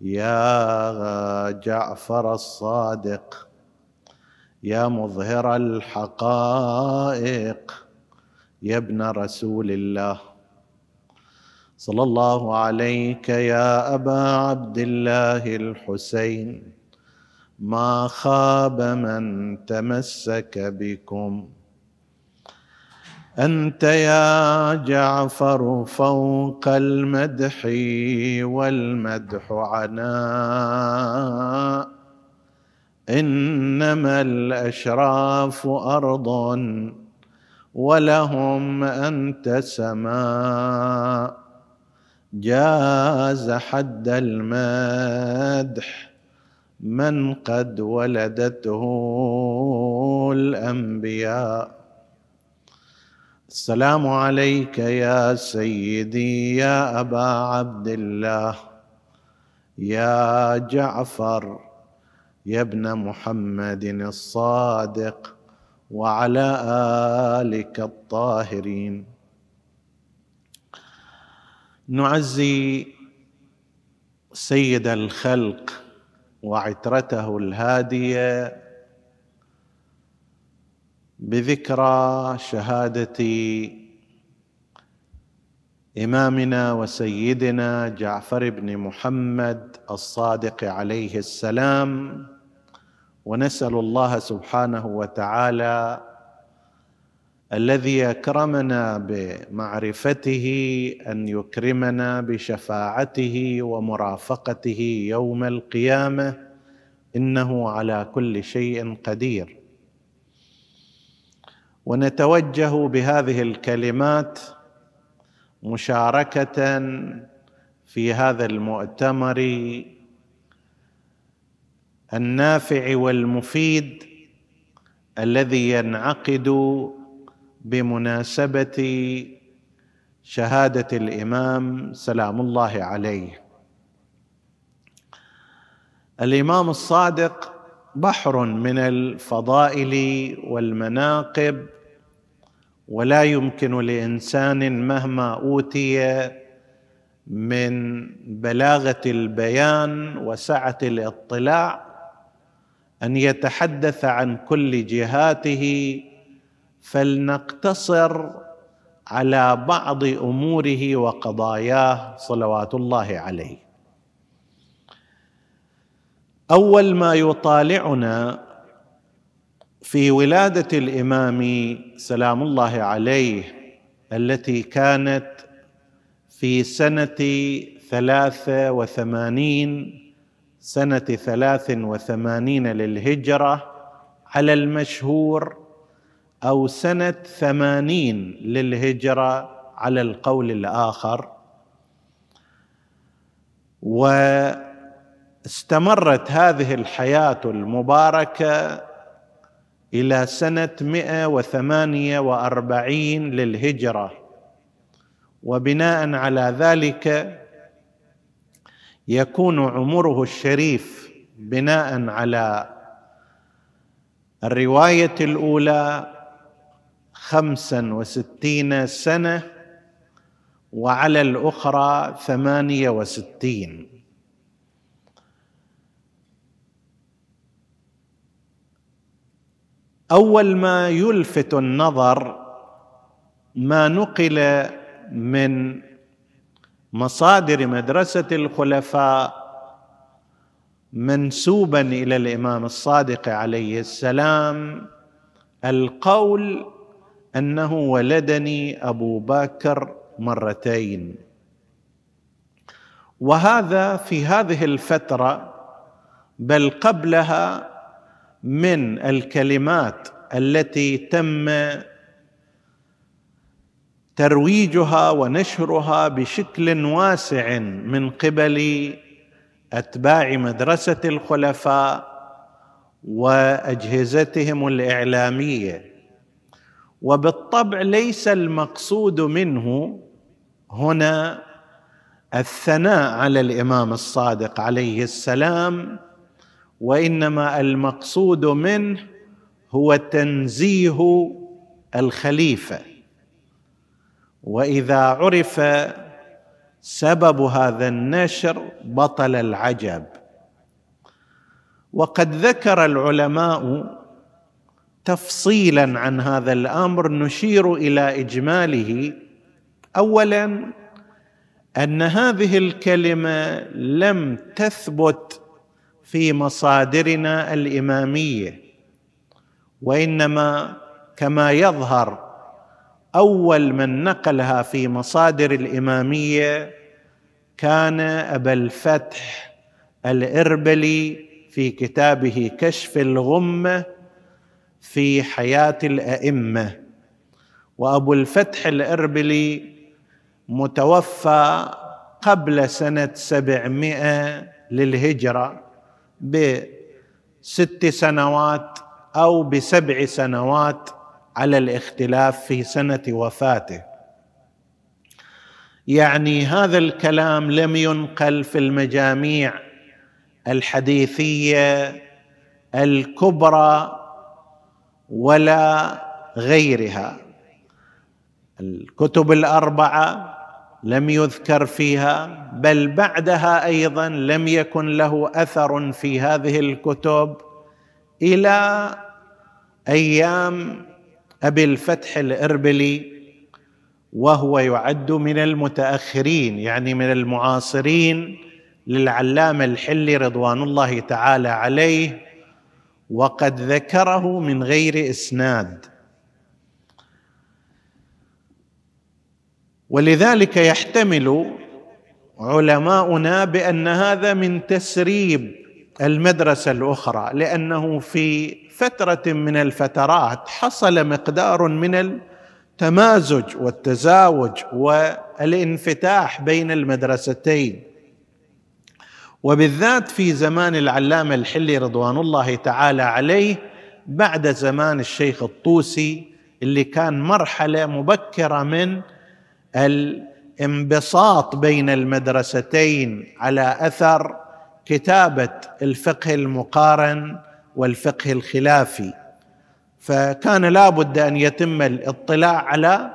يا جعفر الصادق يا مظهر الحقائق يا ابن رسول الله. صلى الله عليك يا أبا عبد الله الحسين ما خاب من تمسك بكم. أنت يا جعفر فوق المدح والمدح عناء. إنما الأشراف أرض ولهم أنت سماء. جاز حد المدح من قد ولدته الأنبياء. السلام عليك يا سيدي يا أبا عبد الله يا جعفر يا ابن محمد الصادق وعلى آلك الطاهرين. نعزي سيد الخلق وعترته الهادية بذكرى شهادة إمامنا وسيدنا جعفر بن محمد الصادق عليه السلام. ونسأل الله سبحانه وتعالى الذي أكرمنا بمعرفته أن يكرمنا بشفاعته ومرافقته يوم القيامة. إنه على كل شيء قدير. ونتوجه بهذه الكلمات مشاركة في هذا المؤتمر النافع والمفيد الذي ينعقد بمناسبة شهادة الإمام سلام الله عليه. الإمام الصادق بحر من الفضائل والمناقب ولا يمكن لإنسان مهما أوتي من بلاغة البيان وسعة الاطلاع أن يتحدث عن كل جهاته فلنقتصر على بعض أموره وقضاياه صلوات الله عليه. أول ما يطالعنا في ولادة الإمام سلام الله عليه التي كانت في سنة ثلاثة وثمانين سنة ثلاث وثمانين للهجرة على المشهور أو سنة ثمانين للهجرة على القول الآخر. واستمرت هذه الحياة المباركة إلى سنة 148 للهجرة. وبناء على ذلك يكون عمره الشريف بناء على الرواية الأولى خمسا وستين سنة وعلى الأخرى ثمانية وستين. أول ما يلفت النظر ما نقل من مصادر مدرسة الخلفاء منسوبا إلى الإمام الصادق عليه السلام القول أنه ولدني أبو بكر مرتين. وهذا في هذه الفترة بل قبلها من الكلمات التي تم ترويجها ونشرها بشكل واسع من قبل أتباع مدرسة الخلفاء وأجهزتهم الإعلامية. وبالطبع ليس المقصود منه هنا الثناء على الإمام الصادق عليه السلام وإنما المقصود منه هو تنزيه الخليفة. وإذا عرف سبب هذا النشر بطل العجب. وقد ذكر العلماء تفصيلا عن هذا الأمر نشير إلى إجماله. اولا أن هذه الكلمة لم تثبت في مصادرنا الإمامية وإنما كما يظهر أول من نقلها في مصادر الإمامية كان أبا الفتح الإربلي في كتابه كشف الغمة في حياة الأئمة. وأبو الفتح الإربلي متوفى قبل سنة سبعمائة للهجرة. بست سنوات أو بسبع سنوات على الاختلاف في سنة وفاته. يعني هذا الكلام لم ينقل في المجاميع الحديثية الكبرى ولا غيرها. الكتب الأربعة لم يذكر فيها بل بعدها أيضا لم يكن له أثر في هذه الكتب إلى أيام أبي الفتح الإربلي وهو يعد من المتأخرين يعني من المعاصرين للعلامة الحلي رضوان الله تعالى عليه وقد ذكره من غير إسناد. ولذلك يحتمل علماؤنا بأن هذا من تسريب المدرسة الأخرى لأنه في فترة من الفترات حصل مقدار من التمازج والتزاوج والانفتاح بين المدرستين. وبالذات في زمان العلامة الحلي رضوان الله تعالى عليه بعد زمان الشيخ الطوسي اللي كان مرحلة مبكرة من الانبساط بين المدرستين على اثر كتابة الفقه المقارن والفقه الخلافي. فكان لا بد أن يتم الاطلاع على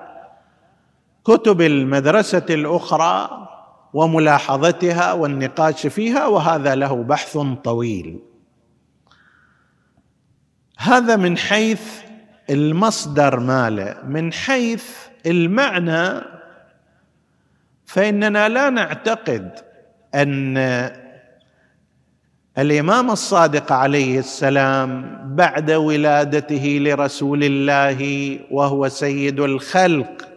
كتب المدرسة الأخرى وملاحظتها والنقاش فيها وهذا له بحث طويل. هذا من حيث المصدر ماله من حيث المعنى فإننا لا نعتقد أن الإمام الصادق عليه السلام بعد ولادته لرسول الله وهو سيد الخلق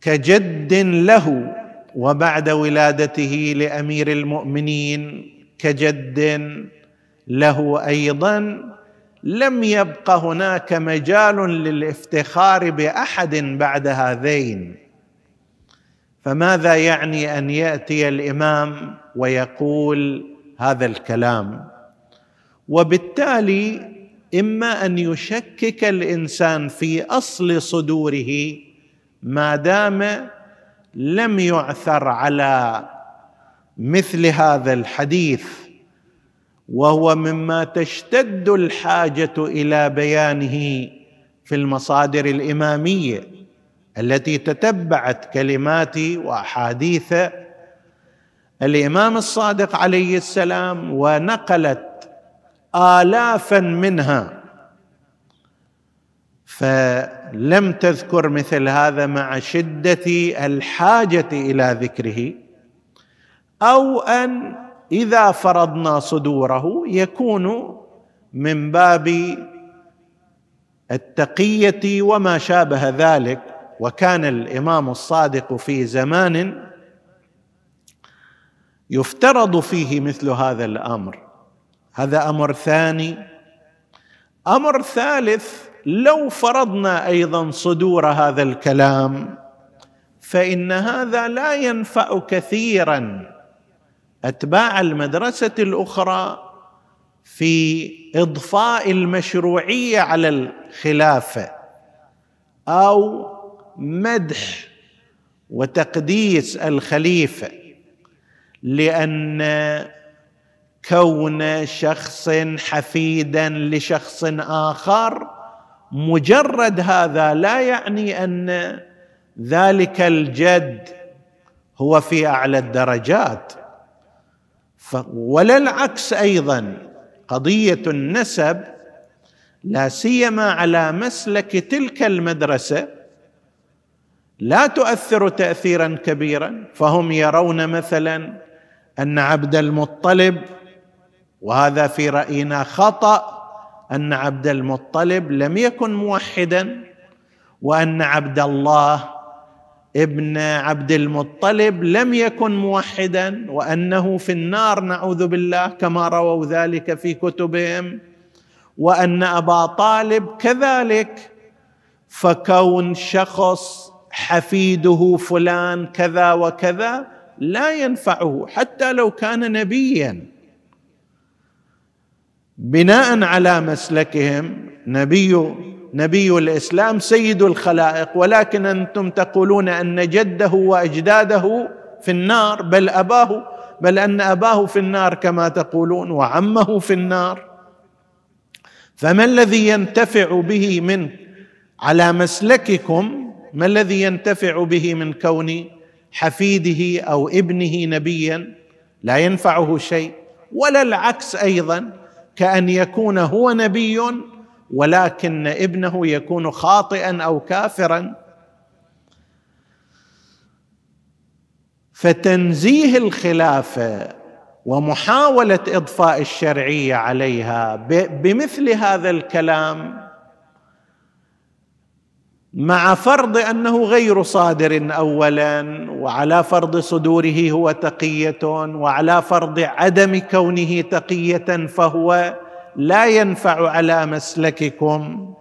كجد له وبعد ولادته لأمير المؤمنين كجد له أيضا لم يبق هناك مجال للافتخار بأحد بعد هذين. فماذا يعني أن يأتي الإمام ويقول هذا الكلام؟ وبالتالي إما أن يشكك الإنسان في أصل صدوره ما دام لم يعثر على مثل هذا الحديث وهو مما تشتد الحاجة إلى بيانه في المصادر الإمامية. التي تتبعت كلمات وأحاديث الإمام الصادق عليه السلام ونقلت الافا منها. فلم تذكر مثل هذا مع شدة الحاجة إلى ذكره أو أن إذا فرضنا صدوره يكون من باب التقية وما شابه ذلك. وكان الإمام الصادق في زمان يفترض فيه مثل هذا الأمر. هذا أمر ثاني. أمر ثالث لو فرضنا أيضا صدور هذا الكلام فإن هذا لا ينفع كثيرا أتباع المدرسة الأخرى في إضفاء المشروعية على الخلافة أو مدح وتقديس الخليفة لأن كون شخص حفيدا لشخص آخر مجرد هذا لا يعني أن ذلك الجد هو في أعلى الدرجات. ولا العكس أيضا قضية النسب لا سيما على مسلك تلك المدرسة لا تؤثر تاثيرا كبيرا. فهم يرون مثلا أن عبد المطلب وهذا في رأينا خطأ أن عبد المطلب لم يكن موحدا وأن عبد الله ابن عبد المطلب لم يكن موحدا وأنه في النار نعوذ بالله كما رووا ذلك في كتبهم وأن أبا طالب كذلك. فكون شخص حفيده فلان كذا وكذا لا ينفعه حتى لو كان نبيا. بناء على مسلكهم نبي نبي الإسلام سيد الخلائق ولكن أنتم تقولون أن جده وأجداده في النار بل أباه بل أن أباه في النار كما تقولون وعمه في النار. فما الذي ينتفع به من على مسلككم ما الذي ينتفع به من كون حفيده أو ابنه نبيا لا ينفعه شيء ولا العكس أيضا كأن يكون هو نبي ولكن ابنه يكون خاطئا أو كافرا؟ فتنزيه الخلافه ومحاولة إضفاء الشرعية عليها بمثل هذا الكلام مع فرض أنه غير صادر اولا وعلى فرض صدوره هو تقية وعلى فرض عدم كونه تقية فهو لا ينفع على مسلككم.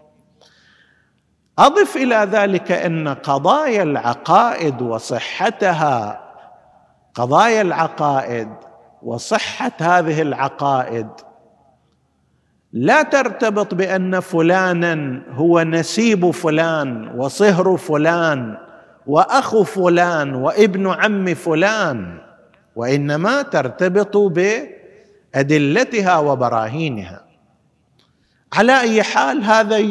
أضف إلى ذلك أن قضايا العقائد وصحتها قضايا العقائد وصحة هذه العقائد لا ترتبط بأن فلانا هو نسيب فلان وصهر فلان واخو فلان وابن عم فلان وإنما ترتبط بأدلتها وبراهينها. على أي حال هذا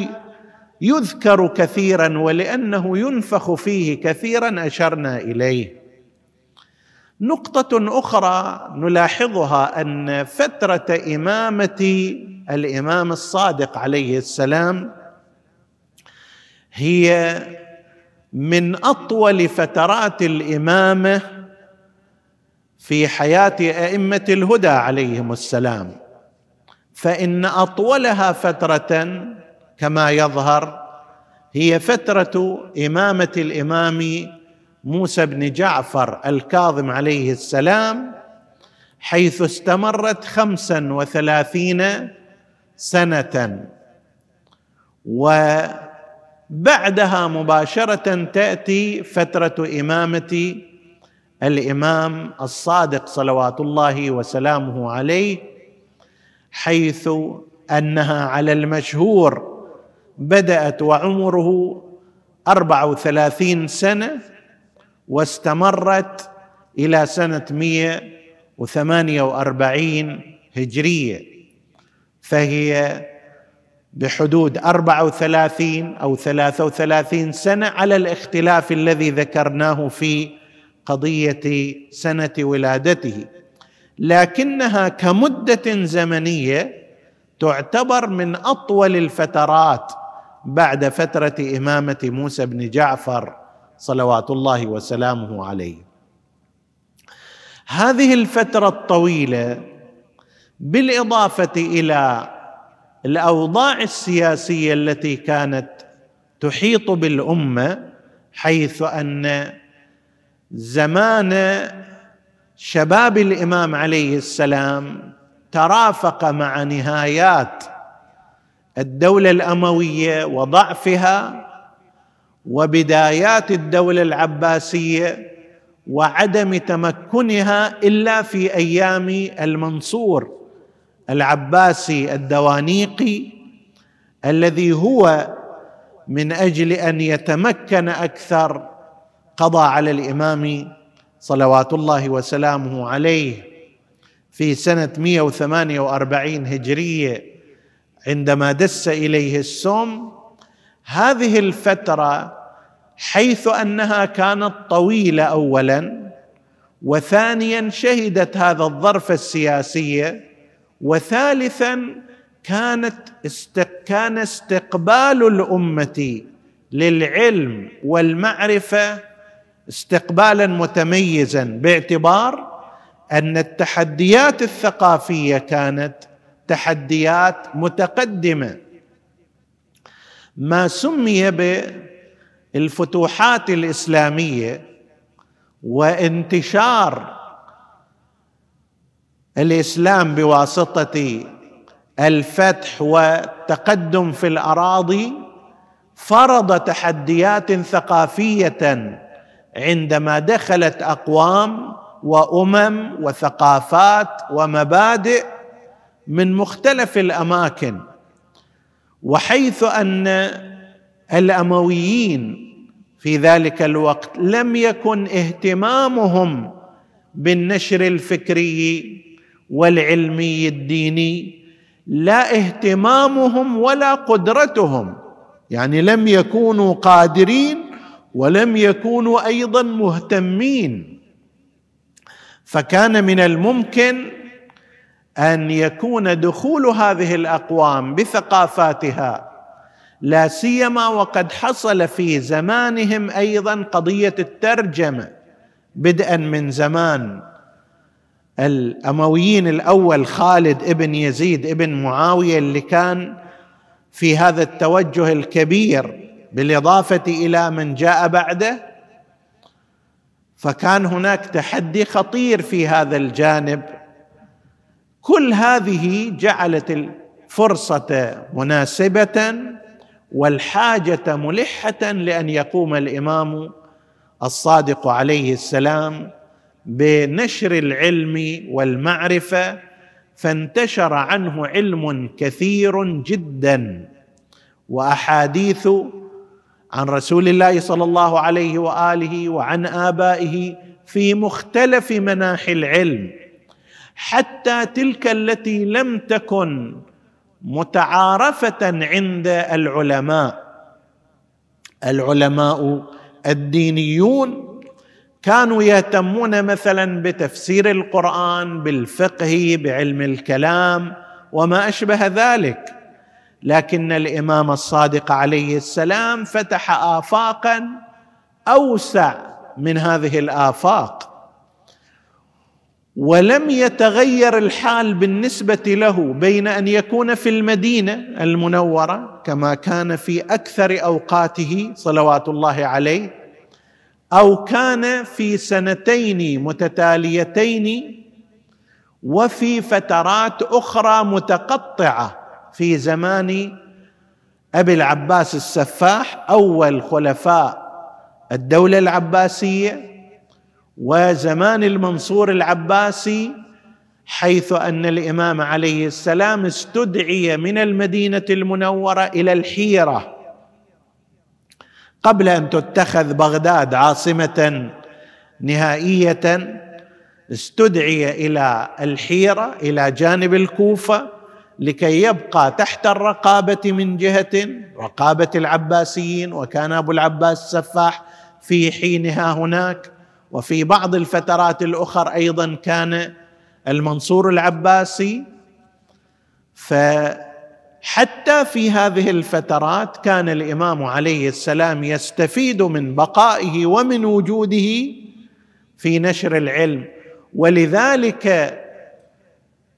يذكر كثيرا ولأنه ينفخ فيه كثيرا أشرنا إليه. نقطة أخرى نلاحظها أن فترة إمامة الإمام الصادق عليه السلام هي من أطول فترات الإمامة في حياة أئمة الهدى عليهم السلام. فإن أطولها فترة كما يظهر هي فترة إمامة الإمام موسى بن جعفر الكاظم عليه السلام حيث استمرت خمسا وثلاثين سنة. وبعدها مباشرة تأتي فترة إمامة الإمام الصادق صلوات الله وسلامه عليه حيث أنها على المشهور بدأت وعمره أربع وثلاثين سنة. واستمرت إلى سنة 148 هجرية فهي بحدود 34 أو 33 سنة على الاختلاف الذي ذكرناه في قضية سنة ولادته. لكنها كمدة زمنية تعتبر من أطول الفترات بعد فترة إمامة موسى بن جعفر صلوات الله وسلامه عليه. هذه الفترة الطويلة بالإضافة إلى الأوضاع السياسية التي كانت تحيط بالأمة حيث أن زمان شباب الإمام عليه السلام ترافق مع نهايات الدولة الأموية وضعفها وبدايات الدولة العباسية وعدم تمكنها إلا في أيام المنصور العباسي الدوانيقي الذي هو من أجل أن يتمكن أكثر قضى على الإمام صلوات الله وسلامه عليه في سنة 148 هجرية عندما دس إليه السم. هذه الفترة حيث أنها كانت طويلة اولا وثانيا شهدت هذا الظرف السياسيه وثالثا كانت كان استقبال الأمة للعلم والمعرفة استقبالا متميزا باعتبار أن التحديات الثقافية كانت تحديات متقدمة. ما سمي بالفتوحات الإسلامية وانتشار الإسلام بواسطة الفتح والتقدم في الأراضي فرض تحديات ثقافية عندما دخلت أقوام وأمم وثقافات ومبادئ من مختلف الأماكن وحيث أن الأمويين في ذلك الوقت لم يكن اهتمامهم بالنشر الفكري والعلمي الديني لا اهتمامهم ولا قدرتهم. يعني لم يكونوا قادرين ولم يكونوا أيضا مهتمين. فكان من الممكن أن يكون دخول هذه الأقوام بثقافاتها لا سيما وقد حصل في زمانهم أيضا قضية الترجمة بدءا من زمان الأمويين الأول خالد ابن يزيد ابن معاوية اللي كان في هذا التوجه الكبير بالإضافة إلى من جاء بعده. فكان هناك تحدي خطير في هذا الجانب. كل هذه جعلت الفرصة مناسبة والحاجة ملحة لأن يقوم الإمام الصادق عليه السلام بنشر العلم والمعرفة فانتشر عنه علم كثير جدا. وأحاديث عن رسول الله صلى الله عليه وآله وعن آبائه في مختلف مناحي العلم حتى تلك التي لم تكن متعارفة عند العلماء. العلماء الدينيون كانوا يهتمون مثلا بتفسير القرآن بالفقه بعلم الكلام وما أشبه ذلك. لكن الإمام الصادق عليه السلام فتح افاقا أوسع من هذه الآفاق. ولم يتغير الحال بالنسبة له بين أن يكون في المدينة المنورة كما كان في أكثر أوقاته صلوات الله عليه أو كان في سنتين متتاليتين وفي فترات أخرى متقطعة في زمان أبي العباس السفاح أول خلفاء الدولة العباسية. وزمان المنصور العباسي حيث أن الإمام عليه السلام استدعي من المدينة المنورة إلى الحيرة. قبل أن تتخذ بغداد عاصمة نهائية استدعي إلى الحيرة إلى جانب الكوفة لكي يبقى تحت الرقابة من جهة رقابة العباسيين وكان أبو العباس السفاح في حينها هناك. وفي بعض الفترات الاخرى أيضا كان المنصور العباسي فحتى في هذه الفترات كان الإمام عليه السلام يستفيد من بقائه ومن وجوده في نشر العلم. ولذلك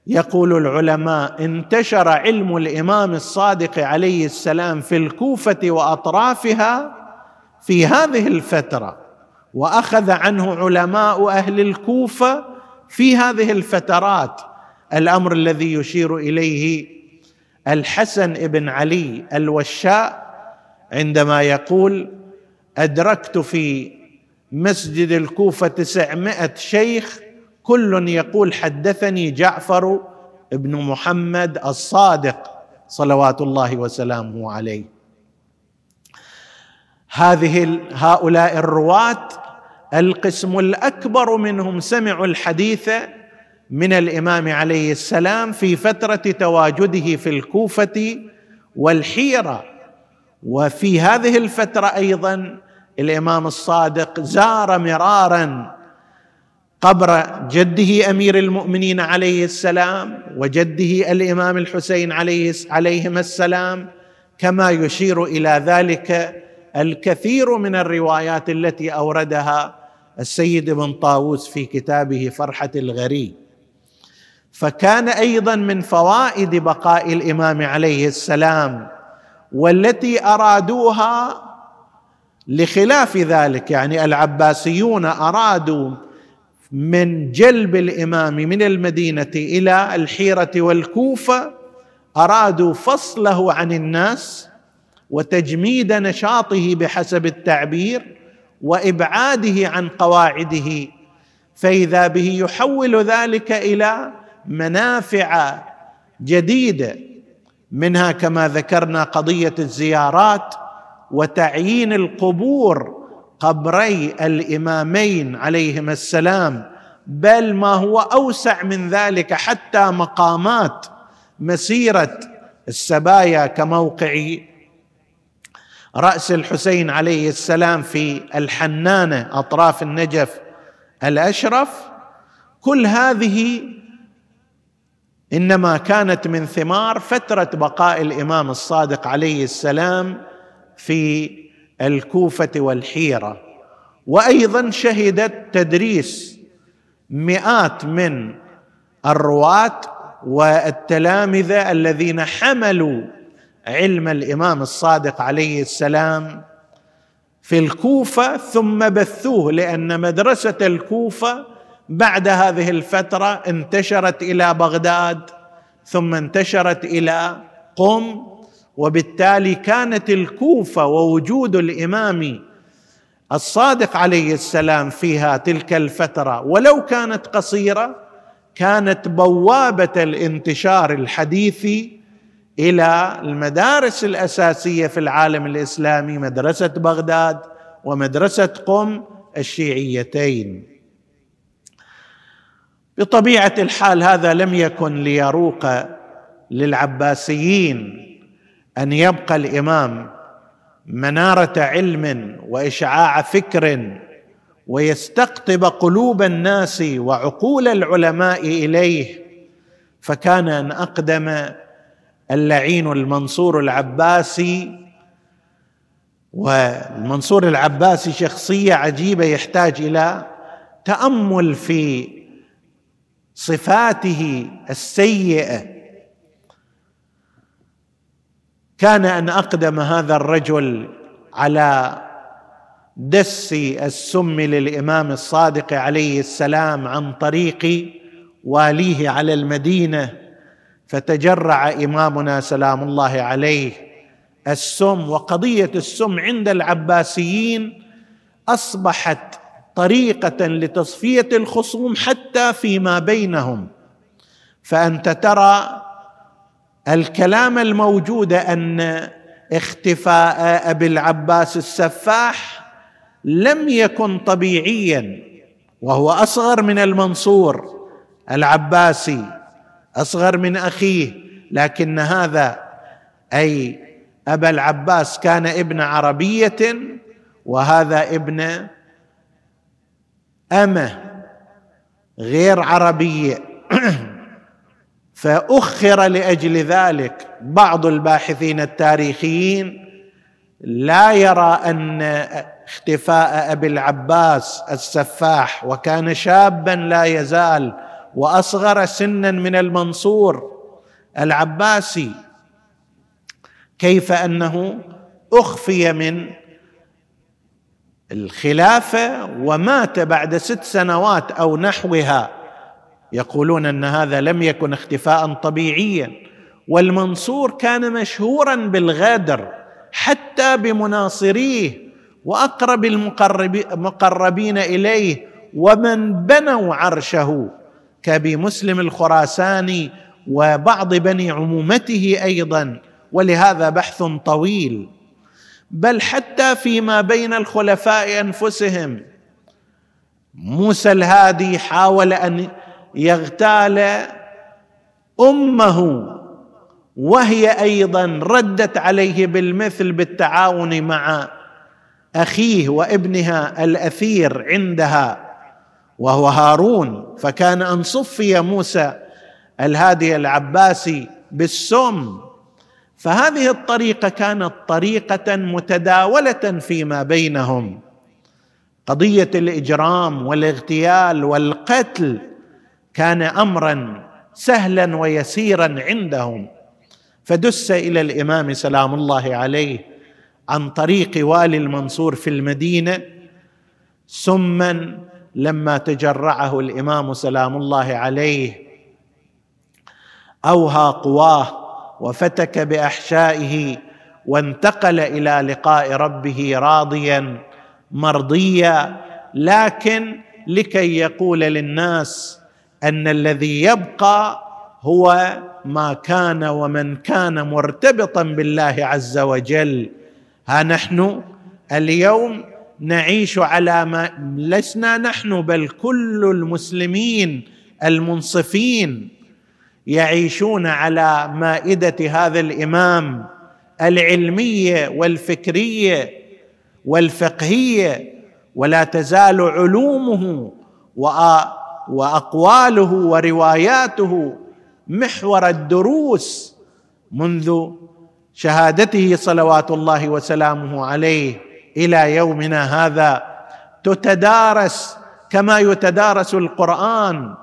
يقول العلماء انتشر علم الإمام الصادق عليه السلام في الكوفة وأطرافها في هذه الفترة. وأخذ عنه علماء أهل الكوفة في هذه الفترات. الأمر الذي يشير إليه الحسن بن علي الوشاء عندما يقول أدركت في مسجد الكوفة تسعمائة شيخ كل يقول حدثني جعفر ابن محمد الصادق صلوات الله وسلامه عليه. هذه هؤلاء الرواة القسم الأكبر منهم سمعوا الحديث من الإمام عليه السلام في فترة تواجده في الكوفة والحيرة. وفي هذه الفترة أيضا الإمام الصادق زار مرارا قبر جده أمير المؤمنين عليه السلام وجده الإمام الحسين عليه عليهما السلام كما يشير إلى ذلك الكثير من الروايات التي أوردها السيد ابن طاووس في كتابه فرحة الغري فكان أيضا من فوائد بقاء الإمام عليه السلام والتي أرادوها لخلاف ذلك يعني العباسيون أرادوا من جلب الإمام من المدينة إلى الحيرة والكوفة أرادوا فصله عن الناس وتجميد نشاطه بحسب التعبير وإبعاده عن قواعده فإذا به يحول ذلك إلى منافع جديده منها كما ذكرنا قضية الزيارات وتعيين القبور قبري الإمامين عليهما السلام بل ما هو أوسع من ذلك حتى مقامات مسيرة السبايا كموقع رأس الحسين عليه السلام في الحنانة أطراف النجف الأشرف. كل هذه إنما كانت من ثمار فترة بقاء الإمام الصادق عليه السلام في الكوفة والحيرة. وأيضا شهدت تدريس مئات من الرواة والتلامذة الذين حملوا علم الإمام الصادق عليه السلام في الكوفة ثم بثوه لأن مدرسة الكوفة بعد هذه الفترة انتشرت إلى بغداد ثم انتشرت إلى قم وبالتالي كانت الكوفة ووجود الإمام الصادق عليه السلام فيها تلك الفترة. ولو كانت قصيرة كانت بوابة الانتشار الحديثي إلى المدارس الأساسية في العالم الإسلامي مدرسة بغداد ومدرسة قم الشيعيتين. بطبيعة الحال هذا لم يكن ليروق للعباسيين أن يبقى الإمام منارة علم وإشعاع فكر ويستقطب قلوب الناس وعقول العلماء إليه فكان أن أقدم اللعين المنصور العباسي والمنصور العباسي شخصية عجيبة يحتاج إلى تأمل في صفاته السيئة. كان أن أقدم هذا الرجل على دس السم للإمام الصادق عليه السلام عن طريق واليه على المدينة. فتجرع إمامنا سلام الله عليه. السم وقضية السم عند العباسيين أصبحت طريقة لتصفية الخصوم حتى فيما بينهم. فأنت ترى الكلام الموجود أن اختفاء أبي العباس السفاح لم يكن طبيعيا وهو أصغر من المنصور العباسي. أصغر من أخيه لكن هذا أي أبا العباس كان ابن عربية وهذا ابن أمة غير عربية. فأخر لأجل ذلك بعض الباحثين التاريخيين لا يرى أن اختفاء أبي العباس السفاح وكان شابا لا يزال وأصغر سنا من المنصور العباسي. كيف أنه أخفي من الخلافة ومات بعد ست سنوات أو نحوها؟ يقولون أن هذا لم يكن اختفاء طبيعيا والمنصور كان مشهورا بالغدر حتى بمناصريه وأقرب المقربين إليه ومن بنوا عرشه. كابي مسلم الخراساني وبعض بني عمومته أيضا ولهذا بحث طويل. بل حتى فيما بين الخلفاء أنفسهم موسى الهادي حاول أن يغتال أمه وهي أيضا ردت عليه بالمثل بالتعاون مع أخيه وابنها الأثير عندها. وهو هارون فكان أن صفي موسى الهادي العباسي بالسم. فهذه الطريقة كانت طريقة متداولة فيما بينهم. قضية الإجرام والاغتيال والقتل كان امرا سهلا ويسيرا عندهم. فدس إلى الإمام سلام الله عليه عن طريق والي المنصور في المدينة سما لما تجرعه الإمام سلام الله عليه أوهى قواه وفتك بأحشائه وانتقل إلى لقاء ربه راضيا مرضيا لكن لكي يقول للناس أن الذي يبقى هو ما كان ومن كان مرتبطا بالله عز وجل. ها نحن اليوم نعيش على ما لسنا نحن بل كل المسلمين المنصفين يعيشون على مائدة هذا الإمام العلميه والفكريه والفقهيه ولا تزال علومه وأقواله ورواياته محور الدروس منذ شهادته صلوات الله وسلامه عليه. إلى يومنا هذا. تتدارس كما يتدارس القرآن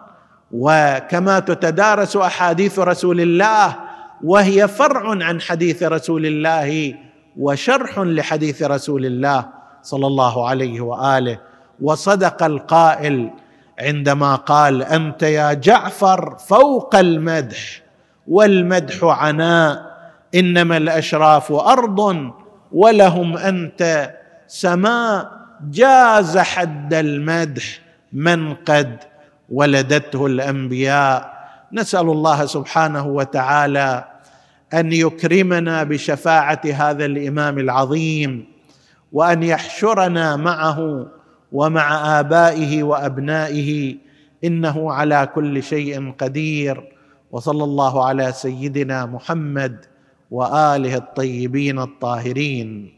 وكما تتدارس أحاديث رسول الله وهي فرع عن حديث رسول الله وشرح لحديث رسول الله صلى الله عليه وآله. وصدق القائل عندما قال أنت يا جعفر فوق المدح والمدح عناء إنما الأشراف أرض ولهم أنت سماء جاز حد المدح من قد ولدته الأنبياء. نسأل الله سبحانه وتعالى أن يكرمنا بشفاعة هذا الإمام العظيم وأن يحشرنا معه ومع آبائه وأبنائه إنه على كل شيء قدير. وصلى الله على سيدنا محمد وآله الطيبين الطاهرين.